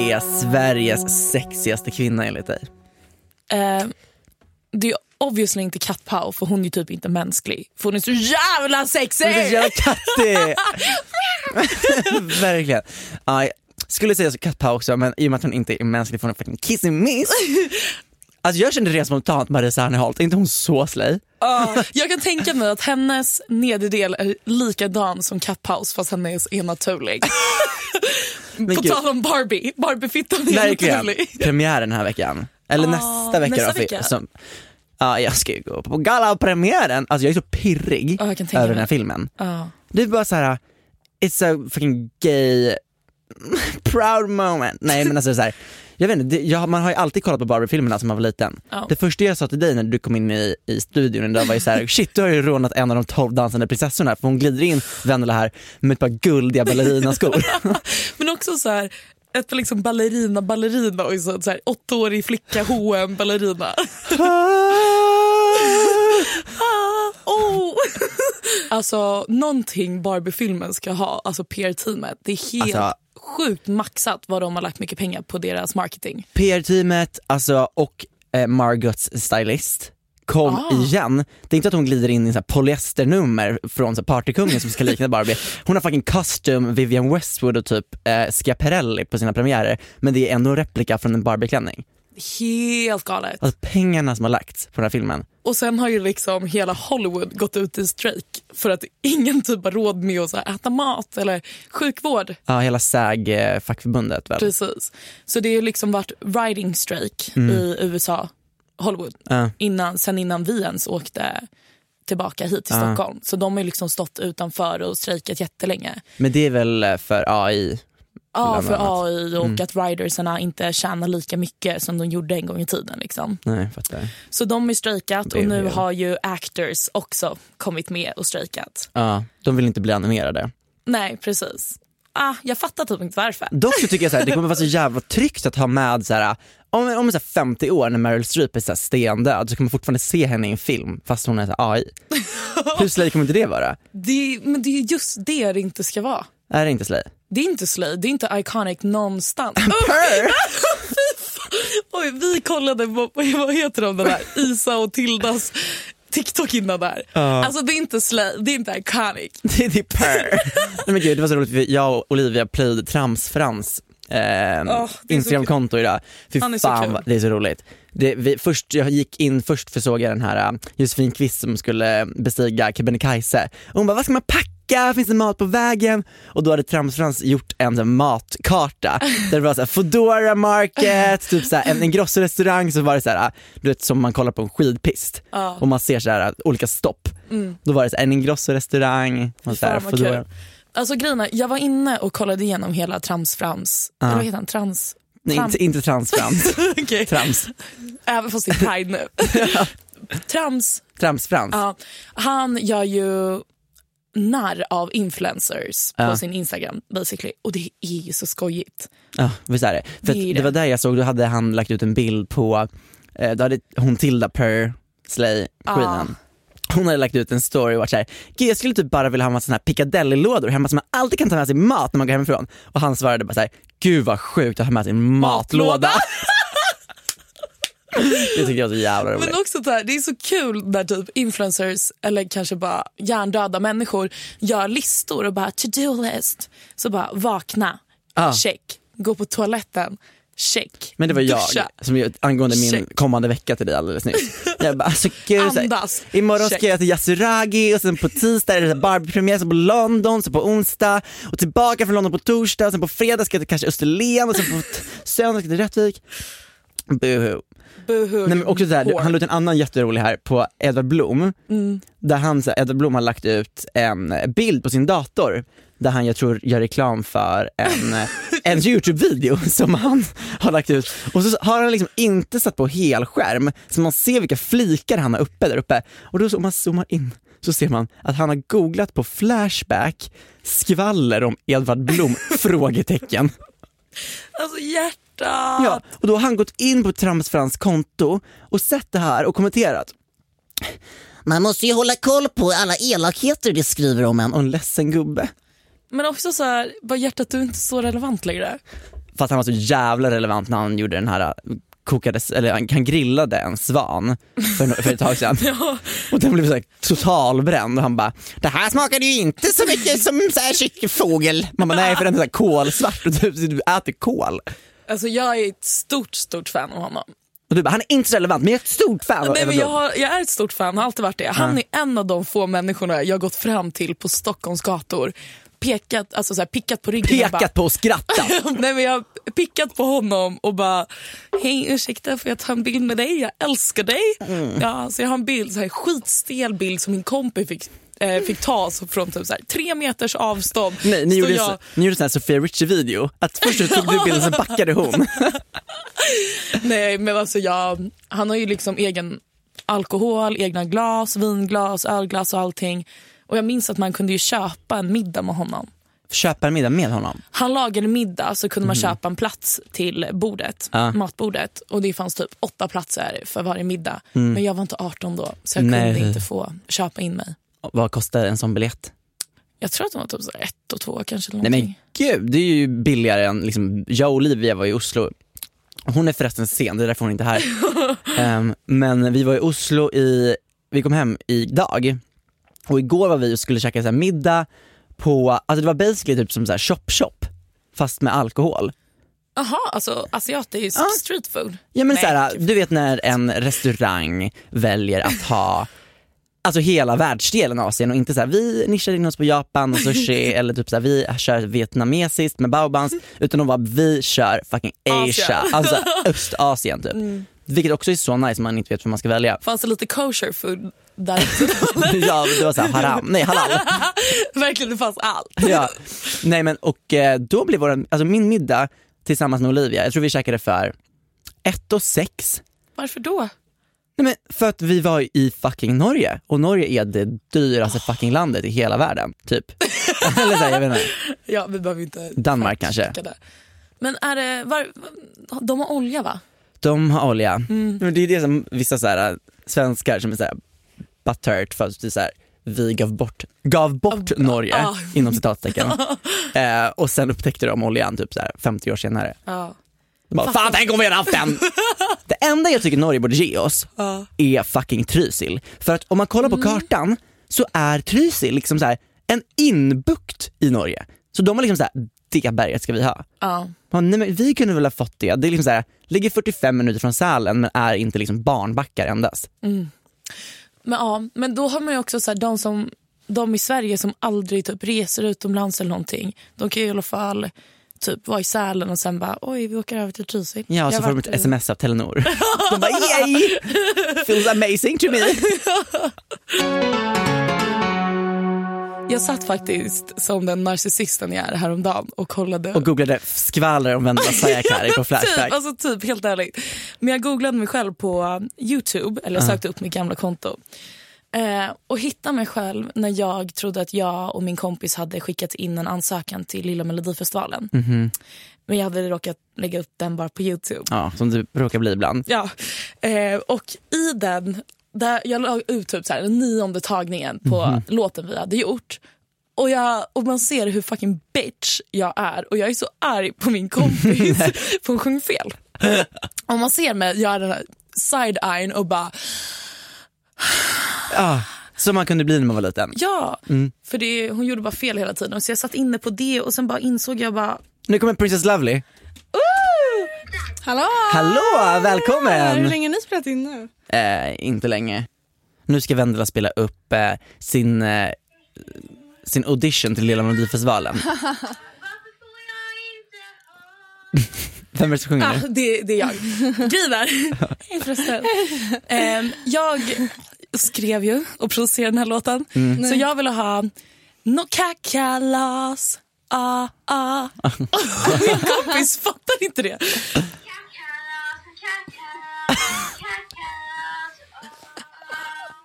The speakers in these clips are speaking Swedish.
Är Sveriges sexigaste kvinna enligt dig? Eh, det är obviously inte Kat Pau för hon är typ inte mänsklig. För hon är så jävla sexig! Hon är så jävla kattig! Verkligen. Jag skulle säga Kat Pau också men i och med att hon inte är mänsklig får hon fucking kissing miss. Alltså jag kände rent spontant Maria Serneholt, är inte hon så slay? Ja, jag kan tänka mig att hennes nederdel är likadan som Kat Paus fast hennes är naturlig. På tal om Barbie, Barbiefittan är Verkligen. naturlig. Premiär den här veckan. Eller Ja, nästa vecka nästa då. vecka. Som, ja, jag ska ju gå på galapremiären. Alltså jag är så pirrig tänka över den här filmen. Ja. Det är bara så här. it's a fucking gay proud moment. Nej men alltså så här. Jag vet inte, det, jag, man har ju alltid kollat på Barbie-filmerna som man var liten. Ja. Det första jag sa till dig när du kom in i, i studion idag var ju så här: shit du har ju rånat en av de tolv dansande prinsessorna för hon glider in, Vendela här, med ett par guldiga ballerinaskor. Men också så här ett liksom ballerina ballerina och så, så här, åttaårig flicka H&M ballerina. Ah, oh. alltså någonting Barbie-filmen ska ha, alltså PR-teamet, det är helt Alltså- sjukt maxat vad de har lagt mycket pengar på deras marketing. PR-teamet alltså, och eh, Margots stylist kom Ah. igen. Det är inte att hon glider in i så polyesternummer från så partykungen som ska likna Barbie. Hon har fucking custom Vivienne Westwood och typ eh, Schiaparelli på sina premiärer men det är ändå en replika från en Barbie-klänning. Helt galet. Alltså pengarna som har lagts på den här filmen. Och sen har ju liksom hela Hollywood gått ut i strejk för att ingen typ har råd med att äta mat eller sjukvård. Ja, hela SAG-fackförbundet väl? Precis. Så det har liksom varit riding strike Mm. i USA, Hollywood, Ja. innan, sen innan vi ens åkte tillbaka hit till Ja. Stockholm. Så de har liksom stått utanför och strejkat jättelänge. Men det är väl eh, för AI? Ja, för. AI och Mm. att ridersarna inte tjänar lika mycket som de gjorde en gång i tiden. Liksom. Nej, fattar. Så de har strejkat och nu har ju actors också kommit med och strejkat. Ja, de vill inte bli animerade. Nej, precis. Ah, jag fattar typ inte varför. Dock så tycker jag här, det kommer vara så jävla tryggt att ha med så här, om, om så här 50 år när Meryl Streep är så här stendöd så kommer man fortfarande se henne i en film fast hon är så här AI. Hur slay kommer inte det vara? Det, men det är just det det inte ska vara. Är det inte slay? Det är inte slay, det är inte iconic någonstans. Oj, vi kollade på, vad heter de den där, Isa och Tildas TikTok innan där. Ja. Alltså det är inte slay, det är inte iconic. Det är typ purr. Nej men gud det var så roligt, för jag och Olivia playade Trams-Frans eh, det är så Instagramkonto idag. Fy Han är så kul. det är så roligt. Det, vi, först, jag gick in först för såg jag den här uh, Josefin Kvist som skulle bestiga Kebnekaise. Och hon bara, vad ska man packa? Finns det mat på vägen? Och då hade Trams-Frans gjort en matkarta där det var så här, Foodora Market, typ så här, en, en restaurang så var det så här, du vet som man kollar på en skidpist Ja. och man ser så här, olika stopp. Mm. Då var det så här, en Ingrosso-restaurang, och Foodora. kul. Alltså grejen är, jag var inne och kollade igenom hela Tramsframs, Ja. eller vad heter han? Trans... Nej, Tram- inte, inte transfrans. Okej. Trams. Även fast det är Pride nu. Trams, Trams-Frans. ja, han gör ju narr av influencers på Ja. sin Instagram basically. Och det är ju så skojigt. Ja, visst är det. För Det är det. det var där jag såg, då hade han lagt ut en bild på, eh, då hade hon Tilda Per Slay, queenen. Hon hade lagt ut en story och varit såhär, gud jag skulle typ bara vilja ha en massa såna här piccadilly-lådor hemma som man alltid kan ta med sig mat när man går hemifrån. Och han svarade bara såhär, gud vad sjukt att ha med sig en matlåda. det tycker jag var så jävla roligt. Men också så här, det är så kul när typ influencers eller kanske bara hjärndöda människor gör listor och bara to-do list. Så bara vakna, Ah. check. Gå på toaletten, check. Men det var jag Duscha. som angående min Check. kommande vecka till dig alldeles nyss. Jag bara, alltså gud, så här, Andas. imorgon Check. ska jag till Yasuragi och sen på tisdag är det Barbie-premiär, sen på London, sen på onsdag och tillbaka från London på torsdag, sen på fredag ska jag till kanske Österlen och sen på söndag ska jag till Rättvik. Boohoo. Nej, men också så här, han la ut en annan jätterolig här på Edvard Blom, Mm. där han, så här, Edvard Blom har lagt ut en bild på sin dator där han jag tror gör reklam för en, en Youtube-video som han har lagt ut. Och så har han liksom inte satt på helskärm så man ser vilka flikar han har uppe där uppe. Och då så, om man zoomar in så ser man att han har googlat på Flashback skvaller om Edvard Blom? frågetecken. Alltså hjärta. Ja, och då har han gått in på Trams Frans konto och sett det här och kommenterat. Man måste ju hålla koll på alla elakheter det skriver om en och en ledsen gubbe. Men också så här, var hjärtat du inte så relevant längre? För att han var så jävla relevant när han gjorde den här äh, kokades, eller han- grillade en svan för, för ett tag sedan. Ja. Och den blev så här totalbränd och han bara Det här smakade ju inte så mycket som så här kyckelfågel. Man bara nej för den är så här kolsvart och du, du äter kol. Alltså jag är ett stort, stort fan av honom. Och du bara han är inte relevant men jag är ett stort fan av Nej, men jag, har, jag är ett stort fan, har alltid varit det. Han är en av de få människorna jag har gått fram till på Stockholms gator, pekat, alltså så här, pickat på ryggen och Pekat på och skrattat. Nej, men jag har pickat på honom och bara, hej ursäkta får jag ta en bild med dig? Jag älskar dig. Mm. Ja, så jag har en bild, så här, skitstel bild som min kompis fick, eh, fick ta så från typ så här, tre meters avstånd. Nej, ni gjorde, jag, så, ni gjorde sån här Sofia Richie-video, att först så tog du bilden sen backade hon. Nej men alltså jag, han har ju liksom egen alkohol, egna glas, vinglas, ölglas och allting. Och jag minns att man kunde ju köpa en middag med honom. Köpa en middag med honom. Han lagade middag så kunde man köpa en plats till bordet. Ja. matbordet. Och det fanns typ åtta platser för varje middag. Men jag var inte 18 då så jag Mm. Nej. kunde inte få köpa in mig. Vad kostar en sån biljett? Jag tror att de var typ så ett och två kanske. Eller Nej men gud, det är ju billigare än, liksom, jag och Olivia var i Oslo, hon är förresten sen, det är därför hon inte är här. Ehm, men vi var i Oslo i, vi kom hem idag och igår var vi och skulle käka så här middag på, alltså det var basically typ som så här shop shop fast med alkohol. Jaha, alltså asiatisk Ja. street food. Ja men Nej, så här, gud. du vet när en restaurang väljer att ha Alltså hela världsdelen Asien och inte så här, vi nischar in oss på Japan och sushi eller typ så här, vi kör vietnamesiskt med baobans utan de vi kör fucking Asia, Asia. alltså Östasien typ. Vilket också är så nice man inte vet vad man ska välja. Fanns det lite kosher food där? ja det var så här, haram, nej halal. Verkligen, det fanns allt. ja. Nej men och eh, då blev vår, alltså min middag tillsammans med Olivia, jag tror vi käkade för ett och sex Varför då? Nej men för att vi var i fucking Norge och Norge är det dyraste fucking landet i hela världen, typ. Eller så här, jag vet inte. Ja, vi behöver inte... Danmark kanske. det. Men är det... Var, de har olja va? De har olja. Men det är det som vissa så här, svenskar som är så här butthurt för att det är så här, vi gav bort, gav bort Norge ah. inom citattecken. eh, och sen upptäckte de oljan typ så här 50 år senare. Ja. De bara, Fan tänk om vi hade haft den! Det enda jag tycker Norge borde ge oss Ja. är fucking Trysil. För att om man kollar på kartan så är Trysil liksom så här en inbukt i Norge. Så de har liksom så här, det berget ska vi ha. Ja. Man, nej, men vi kunde väl ha fått det. Det är liksom så här, ligger 45 minuter från Sälen men är inte liksom barnbackar endast. Men, ja, men då har man ju också så här, de, som, de i Sverige som aldrig typ reser utomlands eller någonting. De kan ju i alla fall typ vara i Sälen och sen bara oj vi åker över till Trysil. Ja, och så får de ett i- sms av Telenor. De bara yay! Feels amazing to me. Jag satt faktiskt som den narcissisten jag är häromdagen och kollade. Och googlade skvaller om Vendela Sayakari på Flashback. Typ, alltså typ helt ärligt. Men jag googlade mig själv på Youtube, eller jag sökte upp mitt gamla konto. Eh, och hittade mig själv när jag trodde att jag och min kompis hade skickat in en ansökan till Lilla Melodifestivalen. Men jag hade råkat lägga upp den bara på Youtube. Ja, som du brukar bli ibland. Ja, eh, och i den, där jag la ut typ så här, den nionde tagningen på låten vi hade gjort. Och, jag, och man ser hur fucking bitch jag är och jag är så arg på min kompis för hon sjöng fel. Och man ser mig göra den här side-eyen och bara Ja, som man kunde bli när man var liten. ja, för det, hon gjorde bara fel hela tiden. Så jag satt inne på det och sen bara insåg jag bara Nu kommer Princess Lovely. Hallå! Hallå, välkommen! Hur länge har ni spelat in nu? Eh, inte länge. Nu ska Vendela spela upp eh, sin, eh, sin audition till Lilla Melodifestivalen. Vem är det som sjunger Ah, det, det är jag. Är, Hej förresten. Ehm, jag skrev ju och producerade den här låten. Så jag ville ha No kakalas, ah, ah. Och Min kompis fattar inte det.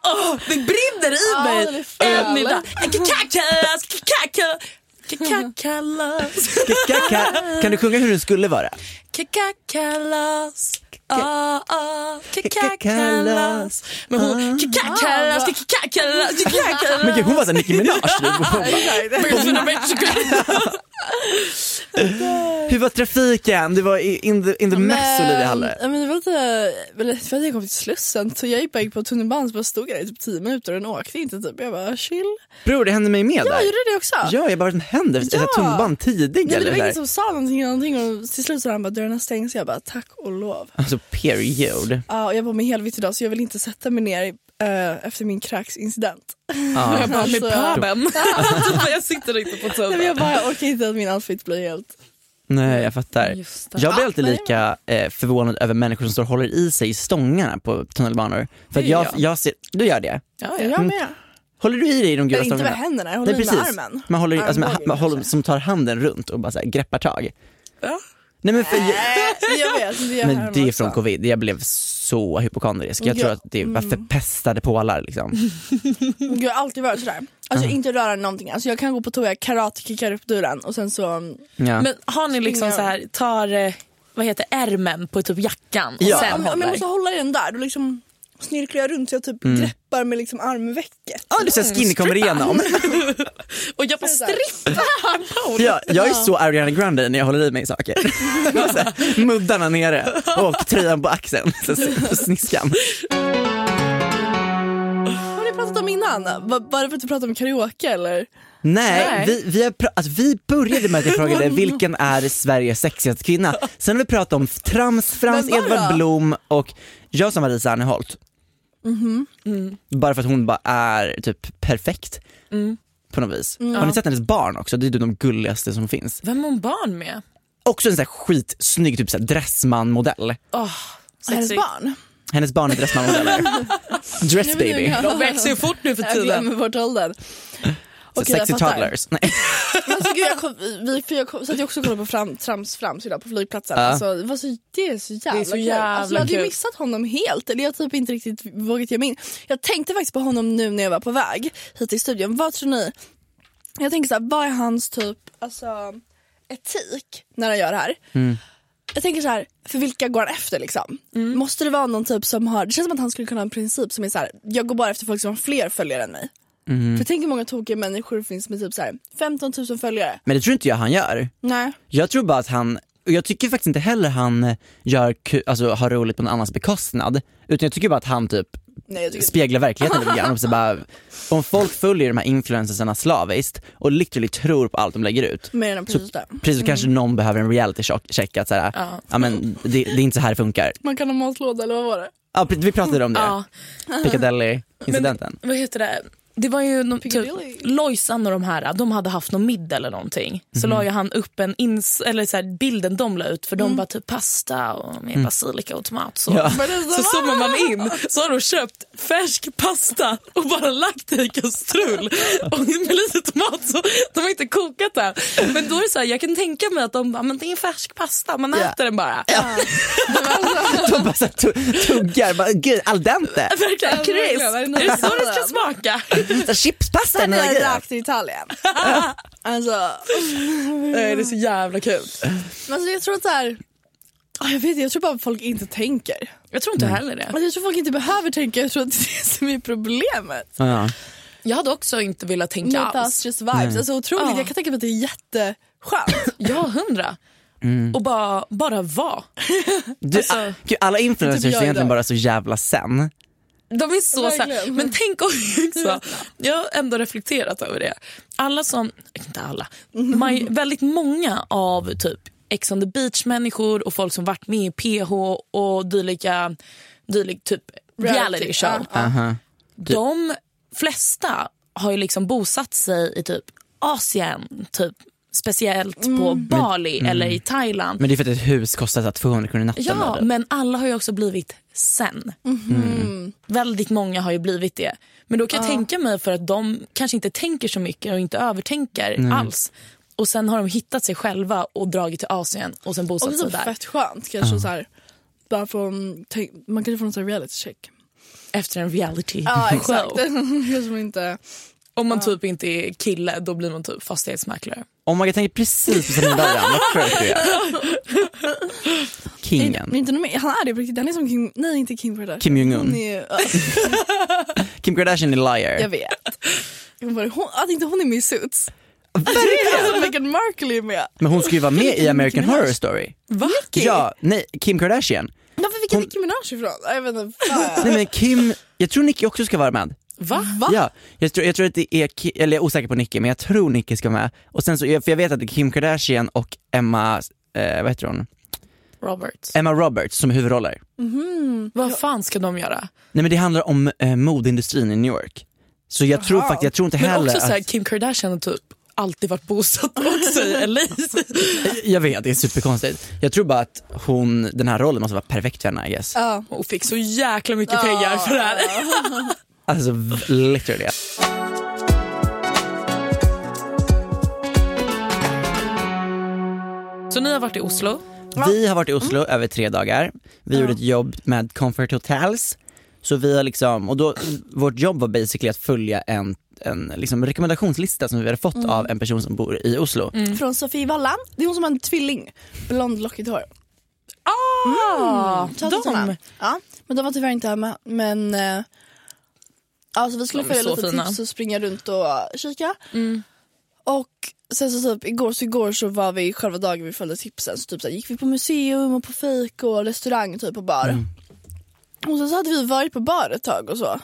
Åh, det brinner i Ja, mig. det är fel. Middag. Kakalas, kakaka, kakalas. Kaka- Kan du sjunga hur den skulle vara? Kakakalas. Ah, ah, kakakalas. Men hon, kakakalas, kakakalas, kakakalas. Men hon var såhär Nicki Minaj typ. Hur var trafiken? Du var in the, in the mess Olivia Halle. Ja, men det var eller för att jag kom till Slussen så jag gick bara på tunnelbanan så bara stod jag där i typ 10 minuter och den åkte inte typ. Jag bara chill. Bror det hände mig med Ja, där. gjorde det också? Ja, jag bara vad händer? Är Ja. tunnelbanan tidig Nej, men eller? det var ingen som sa någonting, någonting och till slut så han bara dörrarna stängs. Jag bara tack och lov. Alltså period. Ja, och jag var med helvitt idag så jag vill inte sätta mig ner eh, efter min kräksincident. Ja. Jag bara med Alltså- pöben. jag sitter inte på jag tuben. bara jag orkar inte att min outfit blir helt... Nej jag fattar. Jag blir alltid lika eh, förvånad över människor som står och håller i sig i stångarna på tunnelbanor. För att jag, jag. jag ser, du gör det? Ja, jag med? Håller du i dig i de gula Eller inte med stångarna? händerna, jag håller Nej i med precis, armen. man håller, alltså, Armbågen man håller, som tar handen runt och bara så här, greppar tag. Ja. Nej men, för, Äh, jag vet, det men jag det är också. från covid, jag blev så hypokondrisk. Jag Ja. tror att det var förpestade pålar liksom. Jag har alltid varit sådär. Alltså inte röra någonting. Alltså jag kan gå på toa, karate kickar upp dörren och sen så... Ja. Men har ni liksom så här, tar eh, vad heter ärmen på typ jackan och Ja. sen Om, om jag håller? måste hålla i den där då liksom snirklar jag runt så jag typ greppar med liksom armvecket. Ja, du ser skinny kommer igenom. Och jag bara strippar. Ja, jag är så Ariana Grande när jag håller i mig i saker. Här, Muddarna nere och tröjan på axeln, så på sniskan. Har ni pratat om innan? Var, var det för att du pratade om karaoke eller? Nej, Nej. Vi, vi, har alltså, vi började med att jag frågade vilken är Sveriges sexigaste kvinna. Sen har vi pratat om trams, Frans Edvard? Blom och jag sa Marie Serneholt. Bara för att hon bara är typ perfekt. På något vis. Har ni sett hennes barn också? Det är de gulligaste som finns. Vem har hon barn med? Också en sån här skitsnygg typ dressman-modell. Oh, Hennes barn? Hennes barn är dressman-modeller. Dress baby. De växer ju fort nu för Jag tiden. glömmer bort åldern. Så Okej, jag sexy toddlers. Nej. Alltså, gud, jag, kom, vi, för jag kom, så att jag också kollade på fram, Trams Frams idag på flygplatsen. Ja. Alltså, det, var så, det är så jävla Det är så kul. jävla alltså, jag hade ju kul. missat honom helt. Eller jag typ inte riktigt vågat ge mig in. Jag tänkte faktiskt på honom nu när jag var på väg hit till studion. Vad tror ni? Jag tänker så här, vad är hans typ alltså, etik när han gör det här? Jag tänker så här, för vilka går han efter liksom? Måste det vara någon typ som har, det känns som att han skulle kunna ha en princip som är så här, jag går bara efter folk som har fler följare än mig. För jag tänker hur många tokiga människor det finns med typ så här 15 000 följare. Men det tror inte jag han gör. Nej. Jag tror bara att han, och jag tycker faktiskt inte heller han gör, alltså, har roligt på någon annans bekostnad. Utan jag tycker bara att han typ Nej, tycker speglar verkligheten lite grann. Så bara, om folk följer de här influencersarna slaviskt och literally tror på allt de lägger ut. Mer än precis det. Precis så kanske någon behöver en reality check, att såhär, Ja. ja. men det, det är inte så här det funkar. Man kan ha matlåda eller vad var det? Ja, vi pratade om det, Ja. Piccadilly-incidenten. Vad heter det? Det var ju någon, typ. Lojsan och de här, de hade haft någon middag eller någonting. Så la ju han upp en ins, eller så här, bilden de la ut för de bara typ pasta och med basilika och tomat. Så, Ja. så zoomar man in så har de köpt färsk pasta och bara lagt det i kastrull och med lite tomat. Så de har inte kokat det. Men då är det så här, jag kan tänka mig att de bara, men det är färsk pasta, man Ja. äter den bara. De bara så här, tuggar, bara, gud al dente. Verkligen, Chris, är det så det ska smaka? Så Chipspasta nya är jag rakt till Italien. alltså, Nej, det är så jävla kul. men alltså jag tror att så här, ah, jag vet jag tror bara folk inte tänker. Jag tror inte heller det. Alltså, jag tror folk inte behöver tänka, jag tror att det är det som är problemet. Ja. Jag hade också inte velat tänka alls. us, just vibes. Alltså, otroligt. Ja. Jag kan tänka mig att det är jätteskönt. Ja, hundra. Och bara, bara vara. Du, Alltså, ah, alla influencers typ är egentligen bara så jävla sen. De är så, så här. Men tänk också, jag har ändå reflekterat över det. Alla som, inte alla, maj, väldigt många av typ Ex on the beach-människor och folk som varit med i PH och dylika, dylik typ reality show. Ja, Aha. De flesta har ju liksom bosatt sig i typ Asien, typ speciellt på Bali eller i Thailand. Men det är för att ett hus kostar så här 200 kronor i natten. Ja, eller? men alla har ju också blivit sen. Väldigt många har ju blivit det. Men då kan jag tänka mig för att de kanske inte tänker så mycket och inte övertänker alls. Och sen har de hittat sig själva och dragit till Asien och sen Och bosatt det är sig där. fett skönt kanske så här, bara från, man kanske får en reality check. Efter en reality Ja exakt. show. Inte... Om man typ inte är kille då blir man typ fastighetsmäklare. Om man tänker precis på samma början, vad sjukt du är. Kingen. Men inte mer, han är det på riktigt, han är som Kim, nej inte Kim Kardashian. Kim Jong-Un. Hon ja, Kim Kardashian är liar. jag vet. Jag bara, hon, att inte hon är med i Suits. Verkligen! Meghan Markle är med. Men hon ska ju vara med i American Horror Story. Va? Ja, nej, Kim Kardashian. Varför fick jag Nicki Minaj ifrån? Jag vet inte. Nej men Kim, jag tror Nicki också ska vara med. Va? Ja, jag tror, jag tror att det är, Ki- eller jag är osäker på Nicki, men jag tror Nicki ska vara med. Och sen så, för jag vet att det är Kim Kardashian och Emma, eh, vad heter hon? Roberts. Emma Roberts som är huvudroller. Vad fan ska de göra? Nej men det handlar om eh, modeindustrin i New York. Så jag tror faktiskt, jag tror inte Men heller också så här, att, Kim Kardashian har typ alltid varit bosatt också i LA. jag vet det är superkonstigt. Jag tror bara att hon, den här rollen måste vara perfekt för henne I guess. Ja. Och fick så jäkla mycket pengar för det här. Alltså literally. Så ni har varit i Oslo. Vi har varit i Oslo över tre dagar. Vi gjorde ett jobb med Comfort Hotels. Så vi har liksom, och då, vårt jobb var basically att följa en, en liksom rekommendationslista som vi hade fått av en person som bor i Oslo. Från Sofie Wallan. Det är hon som har en tvilling. Blond lockigt hår. Ah, Tjatisarna. de. Ja, men de var tyvärr inte hemma. Men eh, alltså vi skulle följa så lite fina. tips och springa runt och kika. Och sen så typ igår så igår så var vi själva dagen vi följde tipsen. Så typ så här, gick vi på museum och på fik och restaurang typ och bar. Och sen så hade vi varit på bar ett tag och så.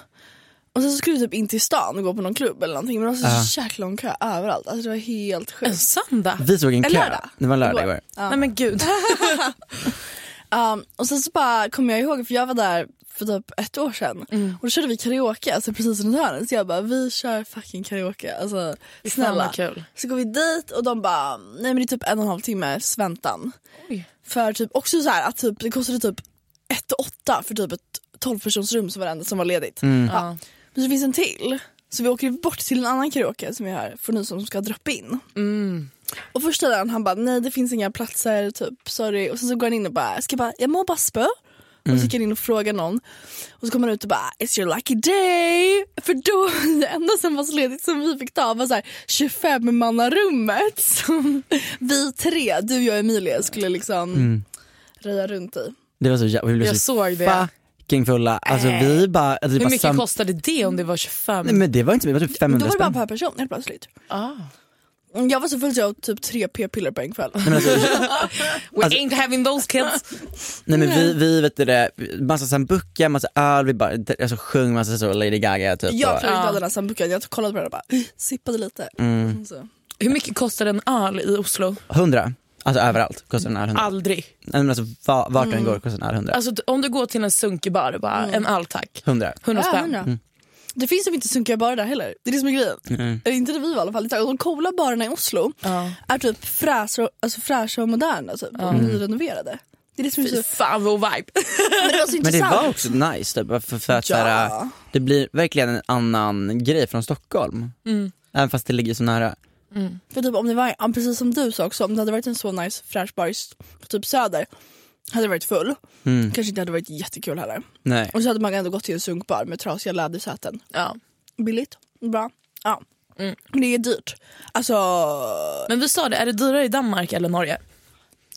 Och sen så skulle vi typ in till stan och gå på någon klubb eller någonting. Men det var så jäkla lång kö överallt. Alltså det var helt En sjukt. söndag. Vi såg en En kö. lördag. Det var en lördag Igår. igår. Nej men gud. Um, och sen så bara kom jag ihåg, för jag var där för typ ett år sedan och då körde vi karaoke alltså precis runt hörnet så jag bara vi kör fucking karaoke alltså snälla. kul. Så går vi dit och de bara nej men det är typ en och en halv timmes väntan. Oj. För typ också så här att typ, det kostade typ 1 8 för typ ett 12 persons rum som var det enda som var ledigt. Ja. Ja. Men så finns en till. Så vi åker bort till en annan karaoke som vi har för nu som ska droppa in. Och första dagen han bara nej det finns inga platser typ sorry och sen så går han in och bara ska jag bara jag må bara spö. Och så gick han in och frågade någon och så kom han ut och bara it's your lucky day. För då det enda som var så ledigt som vi fick ta var så här 25 mannarummet som vi tre, du, jag och Emilia skulle liksom röja runt i. Det var så jä- vi blev Jag så såg det. fucking fulla. Alltså vi bara, alltså, Hur mycket kostade det om det var 25? Nej men det var inte det var typ Då 500 var det bara spänn. per person helt plötsligt. Ah. Jag var så full så jag åt typ tre p-piller på en kväll. Nej, men alltså, We ain't having those kids. nej men vi, vi vet du det, massa sambuca, massa öl, vi bara alltså, sjöng massa så Lady Gaga typ. Jag klarade inte av den här sambucan, jag kollade på den och bara sippade lite. Så. Hur mycket kostar en öl i Oslo? 100, alltså överallt kostar den här 100. Aldrig. Nej, men alltså, va, vart du än går kostar den här 100. Alltså om du går till en sunkig bar, bara en öl tack. 100. 100 Ja, spänn. 100. Det finns ju inte sunkiga barer där heller. Det är det som är grejen. Eller inte där vi var i alla fall. De coola barerna i Oslo Ja. är typ fräscha, alltså fräscha och moderna typ, och nyrenoverade. Det är det som är så... Fan vad vibe. Men det var så Men det var också nice typ, för, för att Ja. såhär, det blir verkligen en annan grej från Stockholm. Även fast det ligger så nära. För typ om det var, ja, precis som du sa också, om det hade varit en så nice fräsch bar på typ söder hade det varit full. Kanske inte hade varit jättekul heller. Nej. Och så hade man ändå gått till en sunkbar med trasiga lädersäten. Ja. Billigt, bra. Ja. Men det är dyrt. Alltså, Men vi sa det, är det dyrare i Danmark eller Norge?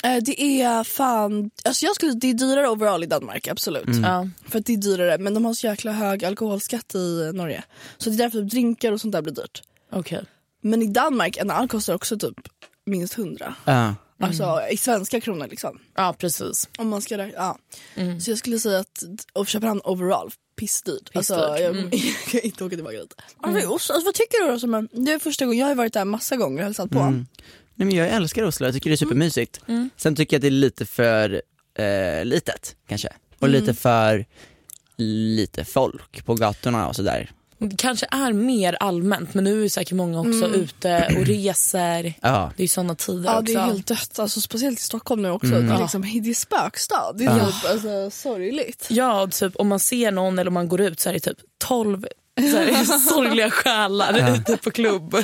eh, det är fan, alltså jag skulle, det är dyrare overall i Danmark absolut. Ja. För att det är dyrare men de har så jäkla hög alkoholskatt i Norge. Så det är därför drinkar och sånt där blir dyrt. Okej. Men i Danmark, en öl kostar också typ minst 100. Ja. Alltså i svenska kronor liksom. Ja precis. Om man ska räkna, ja. Så jag skulle säga att och Köpenhamn overall, pissdyrt. Alltså, jag, jag kan inte åka tillbaka dit. Alltså, Oslo, alltså, vad tycker du då? Som, det är första gången, jag har varit där massa gånger och hälsat på. Nej, men jag älskar Oslo, jag tycker det är supermysigt. Sen tycker jag att det är lite för eh, litet kanske. Och lite för lite folk på gatorna och sådär. Det kanske är mer allmänt men nu är säkert många också ute och reser. Ja. Det är ju såna tider Ja också. det är helt dött, alltså, speciellt i Stockholm nu också. Det är liksom, det är spökstad. Det är typ, alltså, sorgligt. Ja, typ om man ser någon eller om man går ut så är det typ 12 så här, sorgliga själar ute på klubb.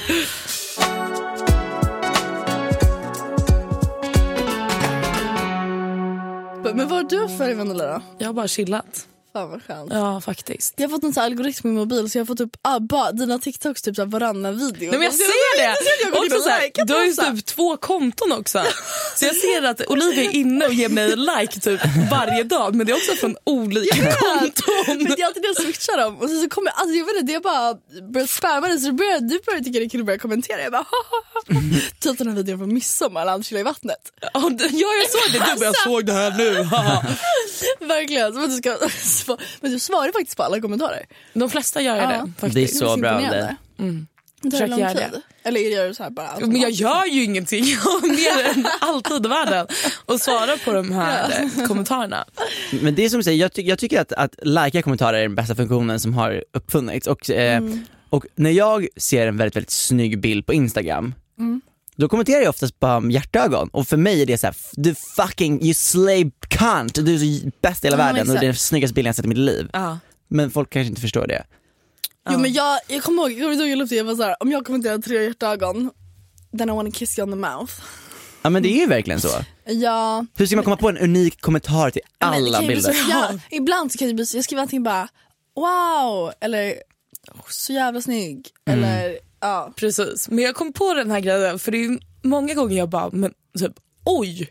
Men vad har du för Emanuela då? Jag har bara chillat. Fan vad skönt. Ja, faktiskt. Jag har fått en sån algoritm i min mobil så jag har fått upp ah, dina TikToks typ så varannan video. Nej, men jag ser det! Jag Också så här, du har ju typ två konton också. Så jag ser att Olivia är inne och ger mig like typ varje dag men det är också från olika konton. Men det är alltid när jag switchar dem och så, kommer alltså jag vet inte, det är bara börjar spamma det så det börjar, du börjar tycka det är kul att börja kommentera. Jag bara Typ den här videon från midsommar när han chillar i vattnet. Ja, det- ja, jag såg det. Du bara, jag såg det här nu. Verkligen. Som att du ska, men du svarar faktiskt på alla kommentarer. De flesta gör ju Ja. det. Faktiskt. Det är så bra av imponerande. dig. Det tar lång tid. det. Eller gör du så här bara Men jag gör ju ingenting. Jag har mer än alltid i världen och svarar på de här eh, kommentarerna. Men det är som du säger, jag, ty- jag tycker att, att likea kommentarer är den bästa funktionen som har uppfunnits. Och, eh, Mm. och när jag ser en väldigt, väldigt snygg bild på Instagram, Mm. Då kommenterar jag oftast bara med hjärtögon. Och för mig är det så här: du fucking, you slave cunt, du är så bäst i hela Ja, världen och det är den snyggaste bilden jag sett i mitt liv. Ja. Men folk kanske inte förstår det. Jo men jag, jag kommer ihåg, jag kommer ihåg jag jag var så här, om jag kommenterar tre hjärtögon, then I wanna kiss you on the mouth. Ja men det är ju verkligen så. Ja, Hur ska man komma på en unik kommentar till alla bilder? Så, ja, ibland så kan det bli så, jag skriver antingen bara wow eller "Oh, så jävla snygg eller ja. Precis. Men jag kom på den här grejen för det är många gånger jag bara, men typ oj.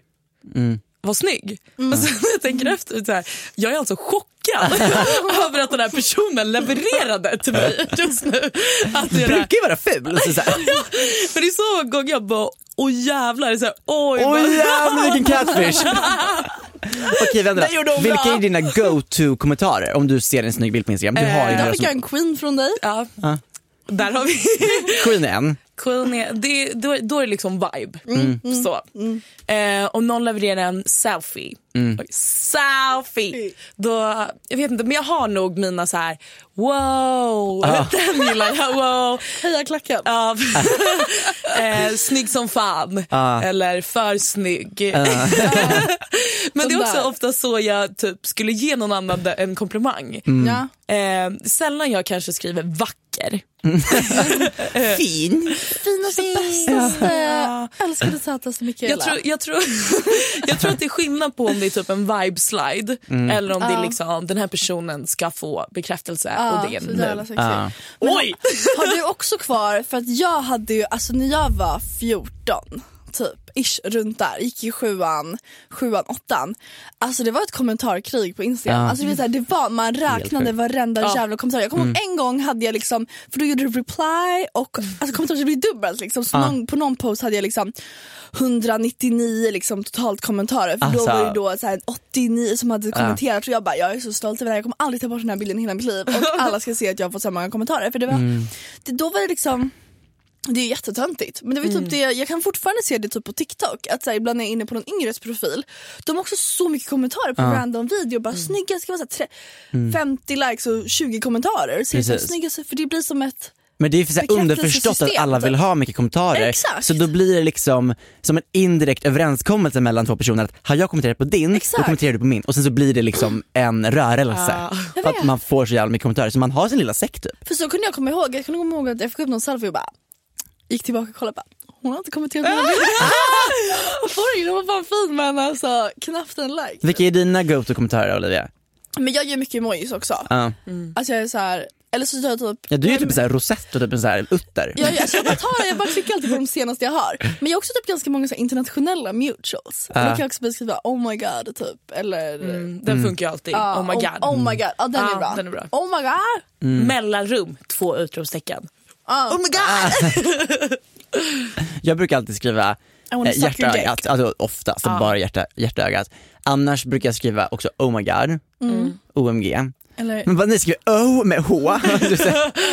Vad snygg. Och sen när jag tänker efter, så här, jag är alltså chockad över att den här personen levererade till mig just nu. Att det är det här- brukar ju vara ful. Så så För det är så gånger jag bara, åh jävlar. Så här, oj, Oj vad- jävlar vilken catfish! Okej vänta, vilka är dina go-to kommentarer om du ser en snygg bild på Instagram? Du har ju Eh, några Där fick jag som... en queen från dig. Ja. Där har vi Queen är en. Queen är, det, då, då är det liksom vibe. Så. Eh, om någon levererar en selfie. Oj, Selfie! Då, jag vet inte men jag har nog mina så här wow, den gillar jag. Wow. Heja klacken. Ja. eh, snygg som fan. Eller för snygg. Men det är också ofta så jag typ skulle ge någon annan en komplimang. Ja. Eh, sällan jag kanske skriver vacker. Fin. Finaste, bästaste, älskade, sötaste Mikaela. Jag tror, jag, tror, jag tror att det är skillnad på om det är typ en vibe slide eller om det är liksom den här personen ska få bekräftelse Ja, och det är nu. Ja. Oj! Har du också kvar, för att jag hade ju, alltså när jag var 14 typ, ish, runt där, gick i sjuan, sjuan, åttan. Alltså det var ett kommentarkrig på Instagram. Ja. Alltså, det, var så här, det var, man räknade varenda Ja. jävla kommentar. Jag kommer ihåg en gång hade jag liksom, för då gjorde du reply och alltså kommentarer blev dubbelt liksom. Så någon, på någon post hade jag liksom 199 liksom totalt kommentarer för då Alltså. var det då så här 89 som hade kommenterat och jag bara jag är så stolt över det här, jag kommer aldrig ta bort den här bilden i hela mitt liv och alla ska se att jag har fått så här många kommentarer för det var, det, då var det liksom Det är jättetöntigt. Men det var Mm. typ det, jag kan fortfarande se det typ på TikTok. Att så här, ibland när jag är inne på någon yngres profil. De har också så mycket kommentarer på random video. Bara snygga, ska vara så här, tre, 50 likes och 20 kommentarer. Så Precis. snygga, för det blir som ett... Men det är så underförstått att alla vill typ. ha mycket kommentarer. Exakt. Så då blir det liksom som en indirekt överenskommelse mellan två personer att har jag kommenterat på din, då Exakt. kommenterar du på min. Och sen så blir det liksom en rörelse. Ah. För att man får så jävla mycket kommentarer. Så man har sin lilla sekt typ. För så kunde jag komma ihåg. Jag kunde komma ihåg att jag fick upp någon selfie och bara gick tillbaka och kollade. Bara, hon har inte kommenterat mina bilder. Oj, den var fan fin men alltså knappt en like. Vilka är dina go-to-kommentarer Olivia? Men jag gör mycket emojis också. Ja. Alltså jag är så här, eller så gör jag typ Ja, du är ju typ en rosett och typ en sån här utter. Jag, alltså jag, bara tar, jag bara klickar alltid på de senaste jag har. Men jag har också typ ganska många så här internationella mutuals. Och Då kan jag också beskriva oh my god typ. Eller Mm, den funkar ju alltid. ja, oh my god. Oh, my god, ja, den, Ja, är bra. den är bra. Oh my god. Mellanrum, två utropstecken. Oh my god. Jag brukar alltid skriva wanna eh, suck your dick. hjärtaögat, alltså oftast bara hjärta, hjärtaögat. Annars brukar jag skriva också oh my god, OMG. Eller Men vad ni skriver oh med H.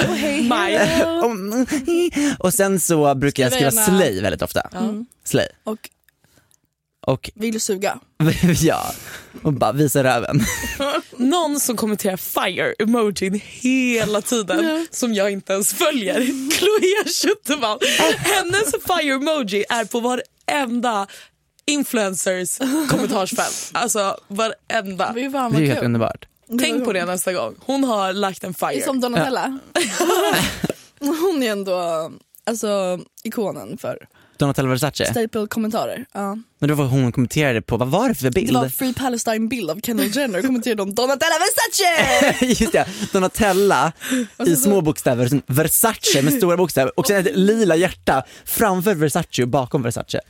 Oh, oh, mm, och sen så brukar jag skriva slay väldigt ofta. Slay. Och Och vill suga. ja, och bara visa röven. Någon som kommenterar fire-emojin hela tiden som jag inte ens följer. Chloé Schuterman. Hennes fire-emoji är på varenda influencers kommentarsfält. Alltså varenda. Det är fan Det är ju helt underbart. Tänk på det nästa gång. Hon har lagt en Det är fire. som Donatella. Hon är ändå alltså, ikonen för Donatella Versace. staple-kommentarer. Ja. Men det var hon kommenterade på, vad var det för Det bild? var Free Palestine-bild av Kendall Jenner kommenterade om Donatella Versace! Just det, Donatella i små bokstäver, Versace med stora bokstäver och sen ett lila hjärta framför Versace och bakom Versace.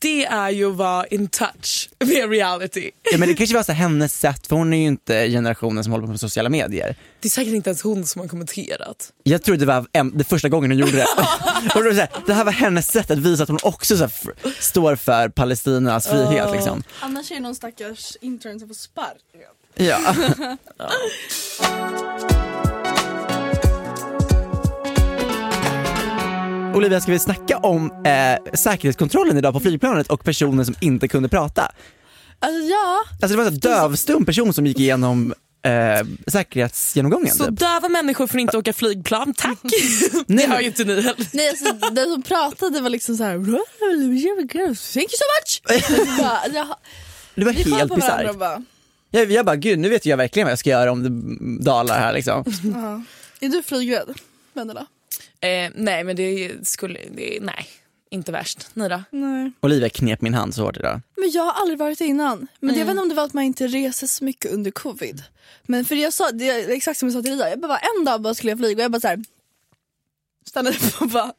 Det är ju att vara in touch med reality. Ja, men det kanske var så hennes sätt, för hon är ju inte generationen som håller på med sociala medier. Det är säkert inte ens hon som har kommenterat. Jag tror det var en, det första gången hon gjorde det. och det, så här, det här var hennes sätt att visa att hon också så här, f- står för Palestinas frihet. Liksom. Annars är det någon stackars intern som får spark. Ja. Olivia, ska vi snacka om eh, säkerhetskontrollen idag på flygplanet och personen som inte kunde prata? Alltså ja, Alltså det var en dövstum person som gick igenom eh, säkerhetsgenomgången. Så typ. döva människor får inte åka flygplan, tack. det hör ju inte ni heller. nej alltså den som pratade var liksom såhär Thank you so much! Jag bara, jag, Det var helt bisarrt. Jag, jag bara, gud nu vet jag verkligen vad jag ska göra om det dalar här liksom. ja. Är du flygrädd? Vendela? Eh, nej men det skulle, det, nej inte värst. Ni då? Nej. Olivia knep min hand så hårt idag. Men jag har aldrig varit innan. Men jag vet inte om det var att man inte reser så mycket under covid. Men för jag sa, det är exakt som jag sa till Ida, jag bara en dag bara skulle jag flyga och jag bara såhär stannade upp och bara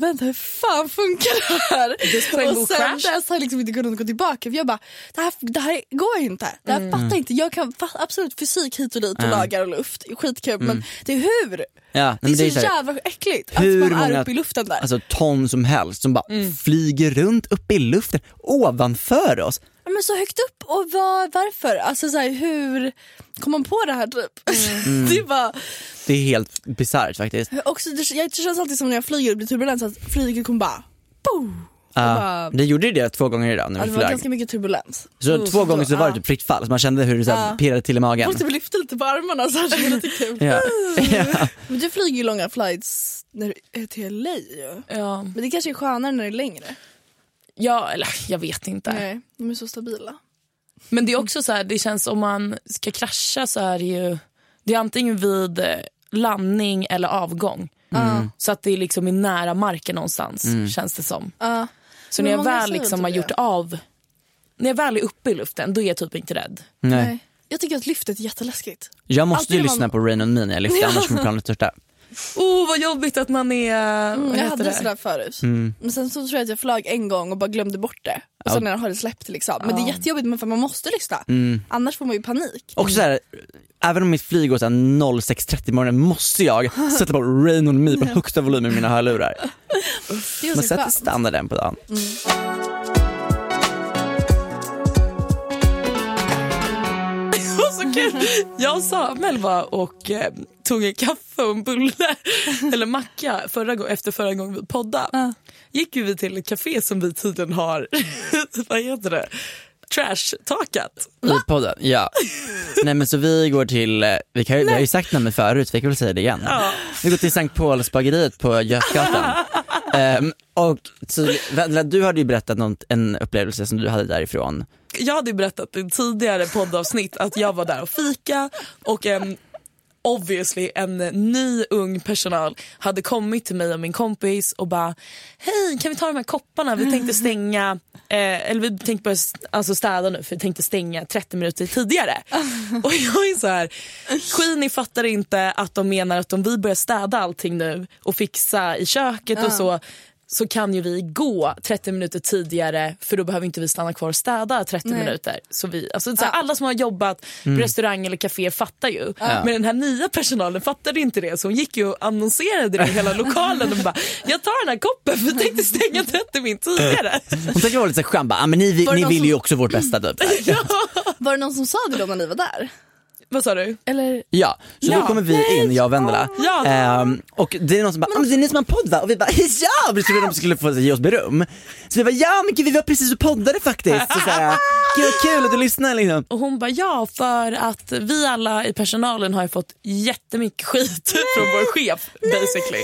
Vänta hur fan funkar det här? playable Och sen crash. dess har jag liksom inte kunnat gå tillbaka för jag bara det här, det här går inte. Det här fattar inte. Jag kan absolut fysik hit och dit och lagar och luft, skitkul men det är hur? Ja, Det är det är så jävla äckligt hur att man är många- uppe i luften där. alltså ton som helst som bara Mm. flyger runt uppe i luften ovanför oss. Men så högt upp och var, varför? Alltså så här, hur kom man på det här typ? Mm. det är bara, Det är helt bisarrt faktiskt. också, det, jag, det känns alltid som när jag flyger och blir turbulens att flyget kommer bara, boom. Ja, bara- det gjorde det två gånger idag när Ja, vi det var flög. ganska mycket turbulens. Så två gånger så var det typ fritt fall, så man kände hur det så här Ja. pirrade till i magen. måste väl lyfta lite på armarna så här, så det var lite kul. Ja. ja. Men du flyger ju långa flights när du är till LA ju. Ja. Men det kanske är skönare när det är längre. Ja, eller jag vet inte. Nej, de är så stabila. Men det är också så här, det känns om man ska krascha så är det ju, det är antingen vid eh, landning eller avgång. Mm. Så att det är liksom i nära marken någonstans känns det som. Ja. Så när jag väl liksom har det. gjort av, när jag väl är uppe i luften då är jag typ inte rädd. Nej. Nej. Jag tycker att lyftet är jätteläskigt. Jag måste ju Alltid lyssna man- på Rain on Me när jag lyfter, annars kommer planet störta. Oh vad jobbigt att man är, Mm, jag hade det? sådär förut. Mm. Men sen så tror jag att jag flög en gång och bara glömde bort det. Och sen har det släppt liksom. Men det är jättejobbigt men för man måste lyssna. Mm. Annars får man ju panik. Och så här, även om mitt flyg går så här 06.30 på morgonen måste jag sätta på Rain on Me på högsta volym i mina hörlurar. Man sätter standarden på dagen. Kul. Jag och Samuel var och eh, tog en kaffe och en bulle, eller macka, förra gång, efter förra gången vi poddade. Gick ju vi till ett café som vi tydligen har, vad heter det, trash-takat. I podden, ja. Nej men så vi går till, eh, vi, kan, ju- vi har ju sagt namnet förut, vi kan väl säga det igen. Vi går till Sankt Pauls bageriet på Götgatan. Ehm, och så, du hade ju berättat något, en upplevelse som du hade därifrån. Jag hade berättat i tidigare poddavsnitt att jag var där och fika och en obviously en ny ung personal hade kommit till mig och min kompis och bara hej kan vi ta de här kopparna? Vi tänkte stänga eh, eller vi tänkte börja alltså städa nu för vi tänkte stänga 30 minuter tidigare. Och jag är så här Queenie fattar inte att de menar att om vi börjar städa allting nu och fixa i köket och så så kan ju vi gå 30 minuter tidigare för då behöver inte vi stanna kvar och städa 30 minuter. Så vi, alltså, så här, Alla som har jobbat på restaurang eller café fattar ju. Men den här nya personalen fattade inte det så hon gick ju och annonserade det i hela lokalen och bara jag tar den här koppen för jag tänkte stänga 30 minuter tidigare. Hon tänkte vara lite skön, bara, ah, men ni, ni vill som- ju också vårt bästa typ. Var det någon som sa det då när ni var där? Vad sa du? Eller? Ja, så Ja. då kommer vi in, jag och Vendela. Ja. Ehm, och det är någon som bara, ah, men det är ni som har en podd va? Och vi bara, ja! Vi trodde de skulle få ge oss beröm. Så vi bara, ja men gud vi var precis och poddade faktiskt. Så såhär, gud vad kul att du lyssnar liksom. Och hon bara ja för att vi alla i personalen har ju fått jättemycket skit från vår chef basically.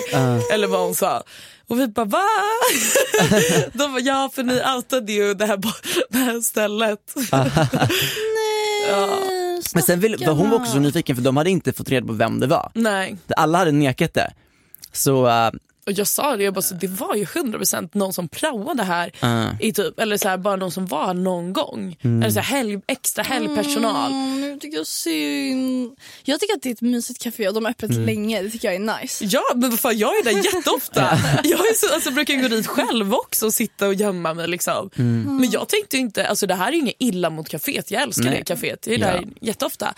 Eller vad hon sa. Och vi bara va? De bara ja för ni outade ju det här, det här stället. ja. Men sen vill, var hon var också så nyfiken för de hade inte fått reda på vem det var. Nej. Alla hade nekat det. Så eh, Och jag sa det, jag bara, så det var ju 100% någon som praoade här. I typ, eller så här, bara någon som var någon gång. Eller så här, helg, extra helgpersonal. Mm, nu tycker jag synd. Jag tycker att det är ett mysigt café och de har öppet länge. Det tycker jag är nice. Ja men vad fan, jag är där jätteofta. jag är så, alltså, brukar gå dit själv också och sitta och gömma mig. Liksom. Men jag tänkte inte, alltså, det här är inget illa mot kaféet. Jag älskar Nej. det kaféet. Jag är där Ja. jätteofta.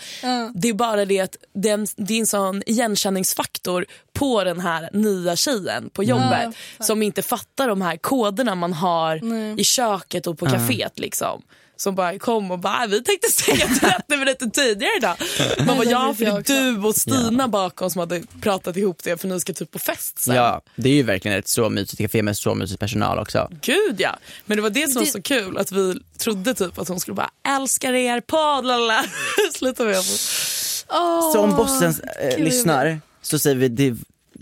Det är bara det att den, det är en sån igenkänningsfaktor på den här nya tjejen på jobbet som inte fattar de här koderna man har i köket och på kaféet. Liksom. Som bara kom och bara, vi tänkte stänga 30 minuter tidigare idag. Man bara, ja för det är du och Stina bakom som hade pratat ihop det för ni ska typ på fest sen. ja, det är ju verkligen ett så mysigt café med så mysig personal också. Gud ja. Men det var det som var Det- så kul att vi trodde typ att hon skulle bara älskar er podd. lalala." Sluta med det. Oh, Så om bossen eh, lyssnar så säger vi det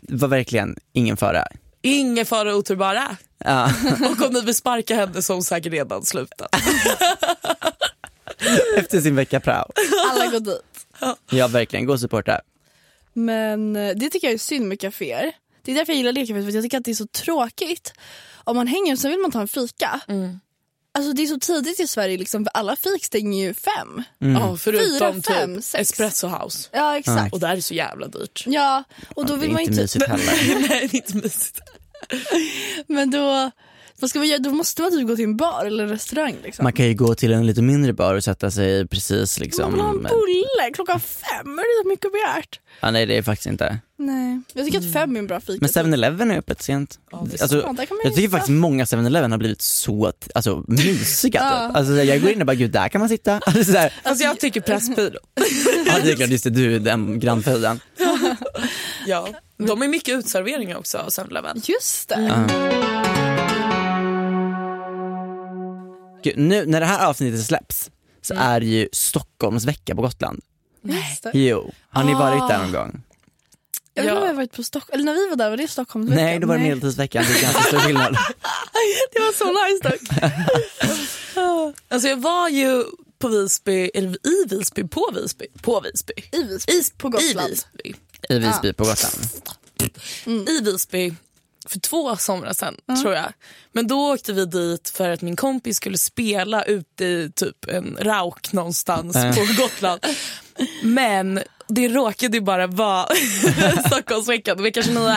var verkligen ingen fara. Ingen fara otur bara. Ja. Och om ni vill sparka henne så har hon säkert redan slutat. Efter sin vecka prao. Alla går dit. Ja verkligen, gå och supporta. Men eh, det tycker jag är synd med kaféer. Det är därför jag gillar det kaféet, för jag tycker att det är så tråkigt. Om man hänger sen vill man ta en fika. Alltså det är så tidigt i Sverige, liksom, för alla fik stänger ju fem. Ja, förutom Fyra, fem, typ sex. Espresso House. Ja exakt. Och där är det så jävla dyrt. Ja, och då Det vill är man inte inte... mysigt heller. Nej, det är inte mysigt. Men då, vad ska man göra? då måste man typ gå till en bar eller en restaurang. Liksom. Man kan ju gå till en lite mindre bar och sätta sig precis Man liksom. vill ha en bulle klockan fem, är det så mycket begärt? Ja, nej det är faktiskt inte. Nej, jag tycker att fem är en bra fika. Men 7-Eleven är öppet sent. Ja, är alltså, sant. Man jag tycker faktiskt många 7-Eleven har blivit så alltså, mysiga. Ja. typ. alltså, jag går in och bara, gud där kan man sitta. Alltså, så här, Alltså jag tycker Pressbyrå. ja, det är klart, just det, du är den grannfejden. Ja. De är mycket utserveringar också, 7-Eleven. Just det. Gud, nu när det här avsnittet släpps så Mm. är det ju Stockholms vecka på Gotland. Det. Jo, har ni varit där någon Ah. gång? Jag vet Ja. inte om jag har varit på Stockholm, eller när vi var där var det Stockholmsveckan? Nej, då var det medeltidsveckan, det är ganska stor skillnad. Det var så nice dock. Alltså jag var ju på Visby, eller i Visby, på Visby, på Visby. I Visby, på Gotland. I Visby. I Visby på Gotland. I Visby för två somrar sedan tror jag. Men då åkte vi dit för att min kompis skulle spela ute i typ en rauk någonstans på Gotland. Men det råkade ju bara vara Stockholmsveckan vecka 29.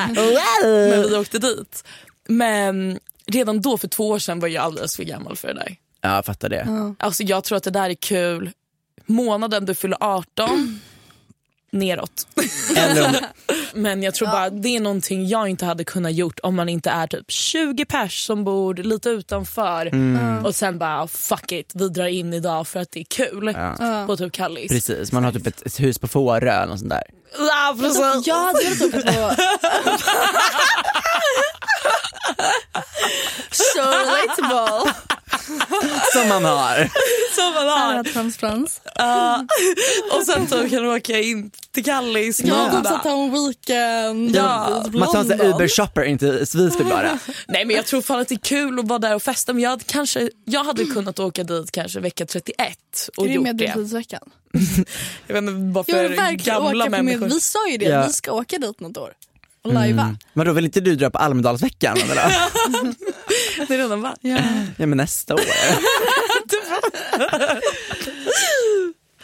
Men vi åkte dit. Men redan då för två år sedan var jag alldeles för gammal för det där. Ja, jag fattar det. Alltså jag tror att det där är kul månaden du fyller 18 neråt. Men jag tror bara det är någonting jag inte hade kunnat gjort om man inte är typ 20 pers som bor lite utanför Mm. och sen bara fuck it, vi drar in idag för att det är kul på typ Kallis. precis, man har typ ett, ett hus på Fårö eller sånt där. Ja, precis. Jag hade velat åka på... so relatable. Som man har. Som man har. Annat Frans Frans. Ja. och sen typ kan du åka in till Kallis. Ja, de satt här en weekend. Ja, Man tar en sån. Uber-shopper in till Visby bara. Nej men jag tror fan att det är kul att vara där och festa men jag hade, kanske, jag hade kunnat åka dit kanske vecka 31 och Är det gjort det. medeltidsveckan? Jag vet inte bara Jag gamla människor. Vi sa ju det, Ja. vi ska åka dit något år. Och lajva. Men då vill inte du dra på Almedalsveckan? Eller? Det är redan va? Ja. Ja men nästa år.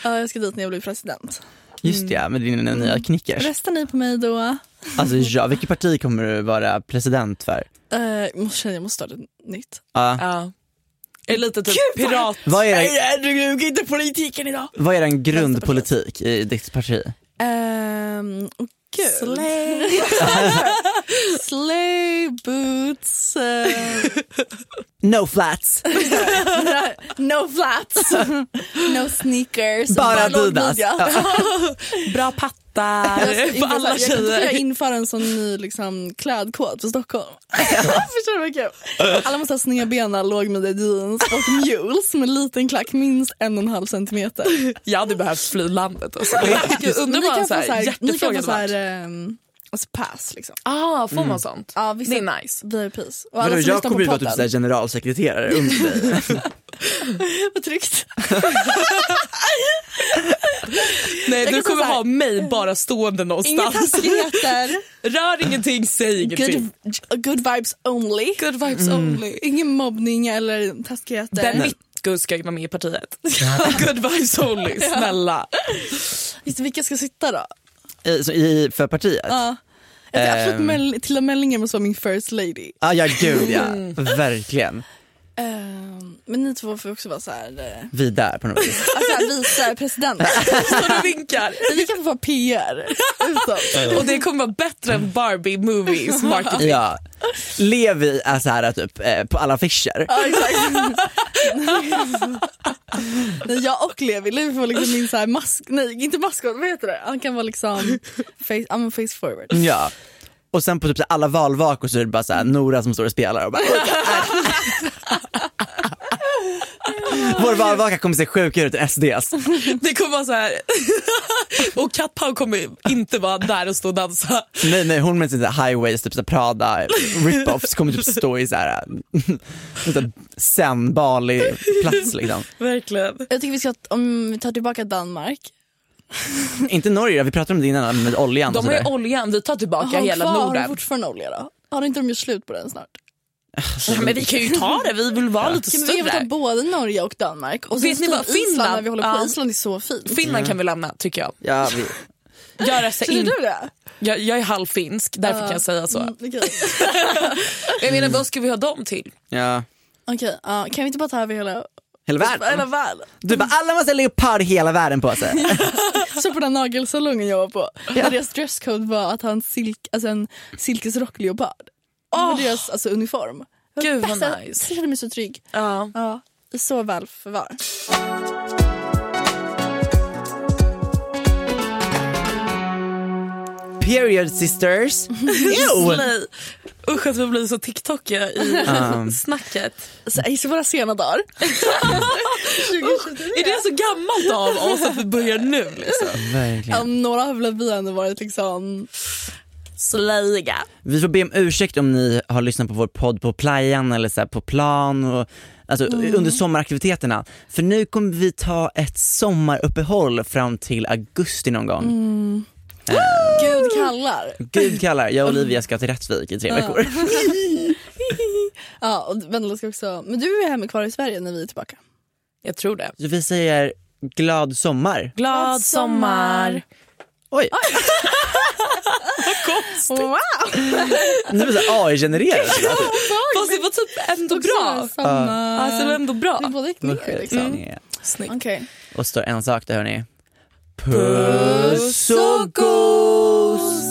ja, jag ska dit när jag blir president. Just ja, med din nya knickers. Röstar ni på mig då? Alltså ja, vilket parti kommer du vara president för? Uh, jag måste känna jag måste starta ett nytt. Ja. Ja. Är lite typ pirat. Vad är, Nej, du duger inte politiken idag. vad är en grundpolitik i ditt parti? Um, oh, gud. Slay. Slay boots. eh, No flats! no flats. no sneakers. Bara Adidas. Bra pattar Jag på alla införa- Jag tjejer. kan införa en sån ny liksom, klädkod för Stockholm. Förstår du vad kul? Alla måste ha snedbena, lågmidja jeans och mules med liten klack minst en och en halv centimeter. Jag hade behövt fly landet. Alltså. Undrar ni vad kan en hjärtefråga hade varit. Alltså pass liksom. Ah, får man sånt? Ja, vissa- Det är nice. VIPs. Och Vadå, jag kommer ju vara typ såhär generalsekreterare under dig. Vad tryggt. Nej, du kommer ha mig bara stående Inga någonstans. taskigheter. Rör ingenting, säg ingenting. Good, good vibes only. Good vibes only. Ingen mobbning eller taskigheter. Den Mitko ska vara med i partiet. Good vibes only, snälla. Just vilka ska sitta då? I, så i, för partiet? Ja. Jag absolut Ehm. Mel- Tilda Mellinger måste vara min first lady. Ah, ja gud ja, Mm. verkligen. Ehm, men ni två får också vara så här, eh, Vi där på något vis. alltså vice president. Står och vinkar. Vi kan få vara PR. Och det kommer vara bättre än Barbie movies marketing. Ja. Levi är så här typ eh, på alla affischer. Ja, exakt. jag och Levi, Levi får liksom min så här mask, nej inte maskot, vad heter det? Han kan vara liksom face, I'm a face forward. Ja. Och sen på typ alla valvakor så är det bara så här Nora som står och spelar och bara Vår valvaka kommer se sjukare ut än SDs. Det kommer vara så här. Och Kat Pau kommer inte vara där och stå och dansa. Nej nej hon med sina highways, typ så Prada rip-offs kommer typ stå i så här, så här Zen Bali plats liksom. Verkligen. Jag tycker vi ska, om vi tar tillbaka Danmark. Inte Norge, vi pratade om det innan med oljan De har ju oljan, vi tar tillbaka hela kvar, Har de Norden. fortfarande olja då? Har inte de gjort slut på den snart? Ja, men vi kan ju ta det, vi vill vara lite Kan vi ta större. både Norge och Danmark? Och Vet ni vad, Island Finland- när vi håller på. Ja. Island är så fint. Finland kan vi lämna tycker jag. Ja, vi, Jag, röstar in. du det? Jag, jag är halvfinsk, därför kan jag säga så. Mm, Okej, Jag menar, vad ska vi ha dem till? ja. Okej, ja, kan vi inte bara ta över hela, Hela hela världen. världen? Du bara, alla måste ha leopard hela världen på sig. Så på den nagelsalongen jag var på, där deras dresscode var att ha en, silk, alltså en silkesrockleopard. Det var deras alltså, uniform. Gud, vad bästa- nice. Jag kände mig så trygg. Ja. Ja, så väl förvar. Period sisters. Ew. Usch att vi blir så TikTokiga i Um. snacket. Så, I våra sena dagar. Är det så gammalt av oss att vi börjar nu? Liksom? Verkligen. några har väl vi ändå varit liksom... Slöiga. Vi får be om ursäkt om ni har lyssnat på vår podd på playan eller så på plan och alltså under sommaraktiviteterna. För nu kommer vi ta ett sommaruppehåll fram till augusti någon gång. Gud kallar. Gud kallar, jag och Olivia ska till Rättvik i tre veckor. Ja, och Vendela ska också... Men du är hemma kvar i Sverige när vi är tillbaka. Jag tror det. Vi säger glad sommar. Glad sommar. Oj, Wow! nu är det AI-genererat. Fast det var typ ändå bra. Samma... Alltså det var ändå bra. Vi båda gick ner liksom. Snyggt. Okej. Och står en sak där hörni. Puss och gos!